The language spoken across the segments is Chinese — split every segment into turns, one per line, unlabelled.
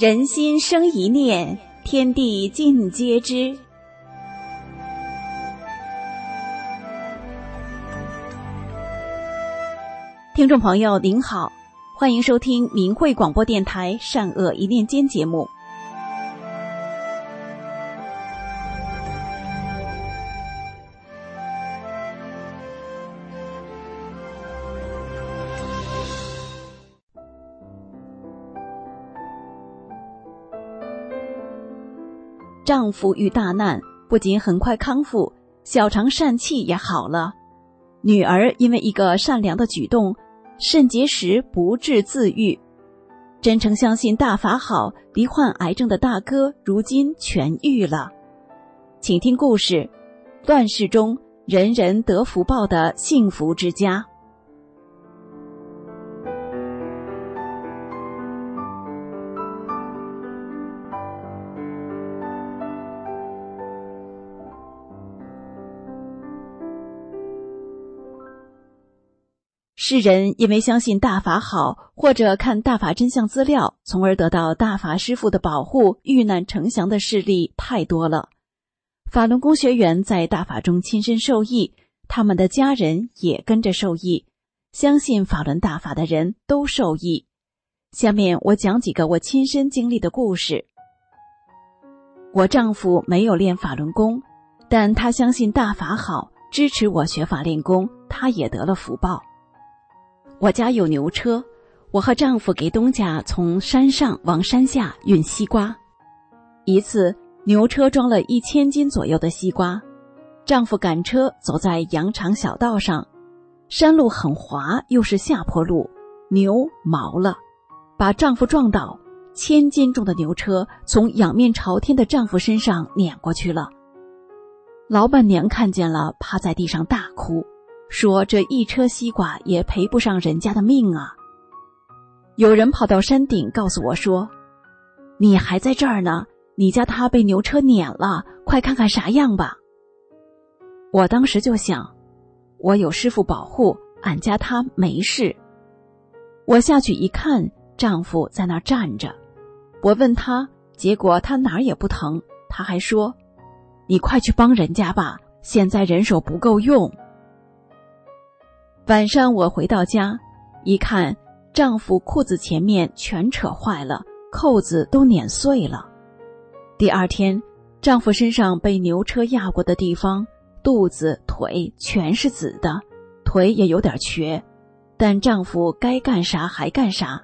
人心生一念，天地尽皆知。听众朋友您好，欢迎收听明慧广播电台《善恶一念间》节目。丈夫遇大难，不仅很快康复，小肠疝气也好了。女儿因为一个善良的举动，肾结石不治自愈。真诚相信大法好，罹患癌症的大哥如今痊愈了。请听故事：乱世中人人得福报的幸福之家。世人因为相信大法好，或者看大法真相资料，从而得到大法师父的保护、遇难成祥的事例太多了。法轮功学员在大法中亲身受益，他们的家人也跟着受益。相信法轮大法的人都受益。下面我讲几个我亲身经历的故事。我丈夫没有练法轮功，但他相信大法好，支持我学法练功，他也得了福报。我家有牛车，我和丈夫给东家从山上往山下运西瓜。一次，牛车装了一千斤左右的西瓜，丈夫赶车走在羊肠小道上，山路很滑，又是下坡路，牛毛了，把丈夫撞倒，千斤重的牛车从仰面朝天的丈夫身上碾过去了。老板娘看见了，趴在地上大哭。说这一车西瓜也赔不上人家的命啊！有人跑到山顶告诉我说：“你还在这儿呢，你家他被牛车碾了，快看看啥样吧。”我当时就想，我有师傅保护，俺家他没事。我下去一看，丈夫在那儿站着，我问他，结果他哪儿也不疼，他还说：“你快去帮人家吧，现在人手不够用。”晚上我回到家，一看，丈夫裤子前面全扯坏了，扣子都碾碎了。第二天，丈夫身上被牛车压过的地方，肚子、腿全是紫的，腿也有点瘸，但丈夫该干啥还干啥。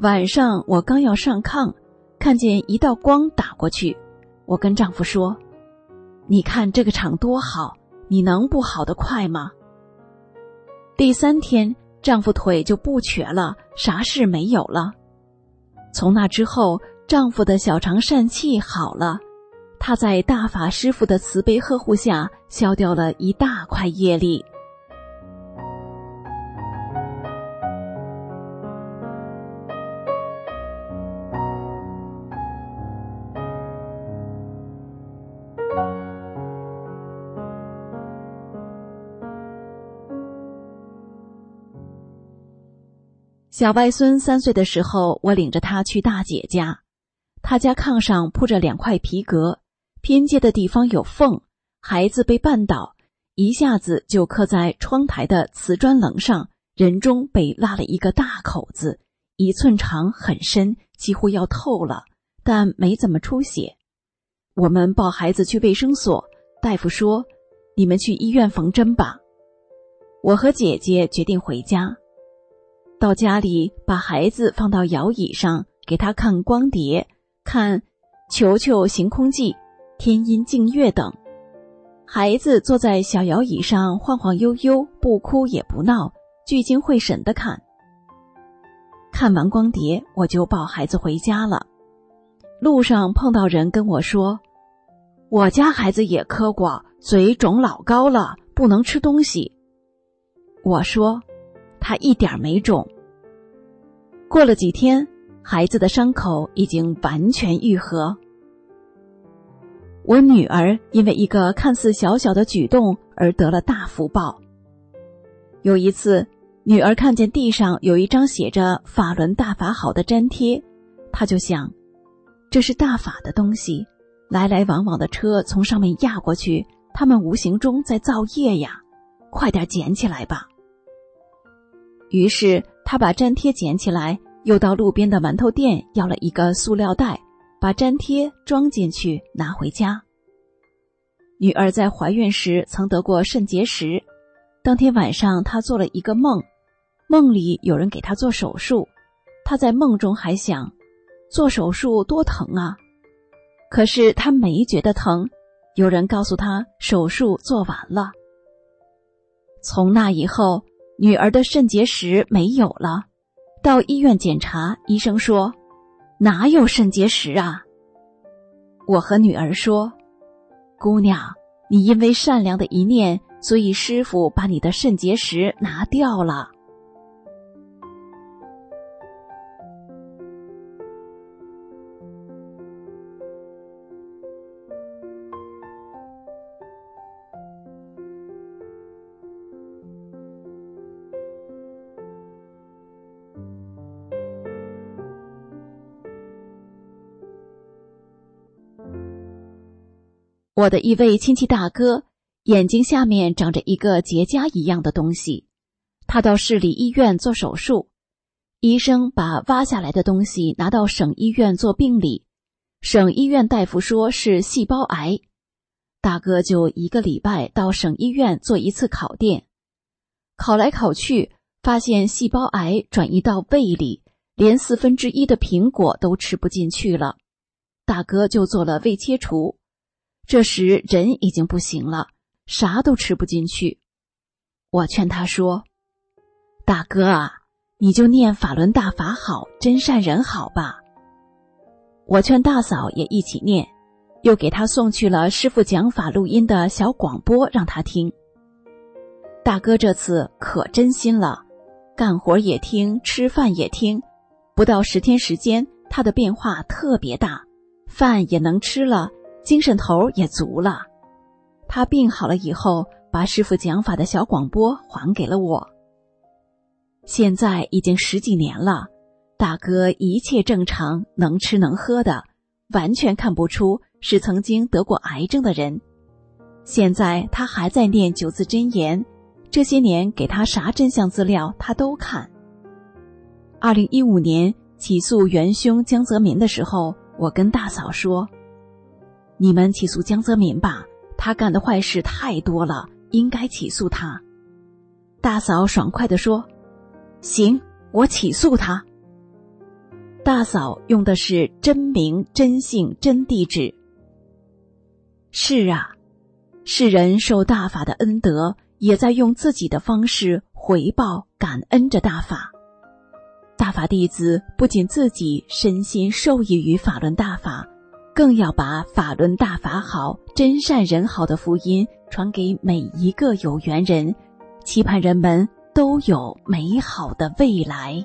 晚上我刚要上炕，看见一道光打过去，我跟丈夫说：“你看这个厂多好，你能不好得快吗？”第三天，丈夫腿就不瘸了，啥事没有了。从那之后，丈夫的小肠疝气好了，他在大法师傅的慈悲呵护下，消掉了一大块业力。小外孙三岁的时候，我领着他去大姐家，他家炕上铺着两块皮革，拼接的地方有缝，孩子被绊倒，一下子就磕在窗台的瓷砖棱上，人中被拉了一个大口子，一寸长，很深，几乎要透了，但没怎么出血。我们抱孩子去卫生所，大夫说：“你们去医院缝针吧。”我和姐姐决定回家。到家里，把孩子放到摇椅上，给他看光碟，看《球球行空记》《天音净月》等。孩子坐在小摇椅上，晃晃悠悠，不哭也不闹，聚精会神的看。看完光碟，我就抱孩子回家了。路上碰到人跟我说：“我家孩子也磕过，嘴肿老高了，不能吃东西。”我说。他一点没肿。过了几天，孩子的伤口已经完全愈合。我女儿因为一个看似小小的举动而得了大福报。有一次，女儿看见地上有一张写着“法轮大法好”的粘贴，她就想，这是大法的东西，来来往往的车从上面压过去，他们无形中在造业呀，快点捡起来吧。于是他把粘贴捡起来，又到路边的馒头店要了一个塑料袋，把粘贴装进去，拿回家。女儿在怀孕时曾得过肾结石，当天晚上她做了一个梦，梦里有人给她做手术，她在梦中还想，做手术多疼啊，可是她没觉得疼，有人告诉她手术做完了。从那以后，女儿的肾结石没有了，到医院检查，医生说，哪有肾结石啊？我和女儿说。姑娘，你因为善良的一念，所以师傅把你的肾结石拿掉了。我的一位亲戚大哥眼睛下面长着一个结痂一样的东西，他到市里医院做手术，医生把挖下来的东西拿到省医院做病理，省医院大夫说是细胞癌，大哥就一个礼拜到省医院做一次考电，考来考去发现细胞癌转移到胃里，连四分之一的苹果都吃不进去了，大哥就做了胃切除。这时人已经不行了，啥都吃不进去。我劝他说：“大哥啊，你就念法轮大法好，真善人好吧。”我劝大嫂也一起念，又给他送去了师傅讲法录音的小广播让他听。大哥这次可真心了，干活也听，吃饭也听，不到十天时间，他的变化特别大，饭也能吃了。精神头也足了，他病好了以后，把师傅讲法的小广播还给了我。现在已经十几年了，大哥一切正常，能吃能喝的，完全看不出是曾经得过癌症的人。现在他还在念九字真言，这些年给他啥真相资料他都看。二零一五年起诉元凶江泽民的时候，我跟大嫂说。你们起诉江泽民吧，他干的坏事太多了，应该起诉他。大嫂爽快的说：“行，我起诉他。”大嫂用的是真名、真姓、真地址。是啊，世人受大法的恩德，也在用自己的方式回报、感恩着大法。大法弟子不仅自己身心受益于法轮大法。更要把法轮大法好、真善人好的福音传给每一个有缘人，期盼人们都有美好的未来。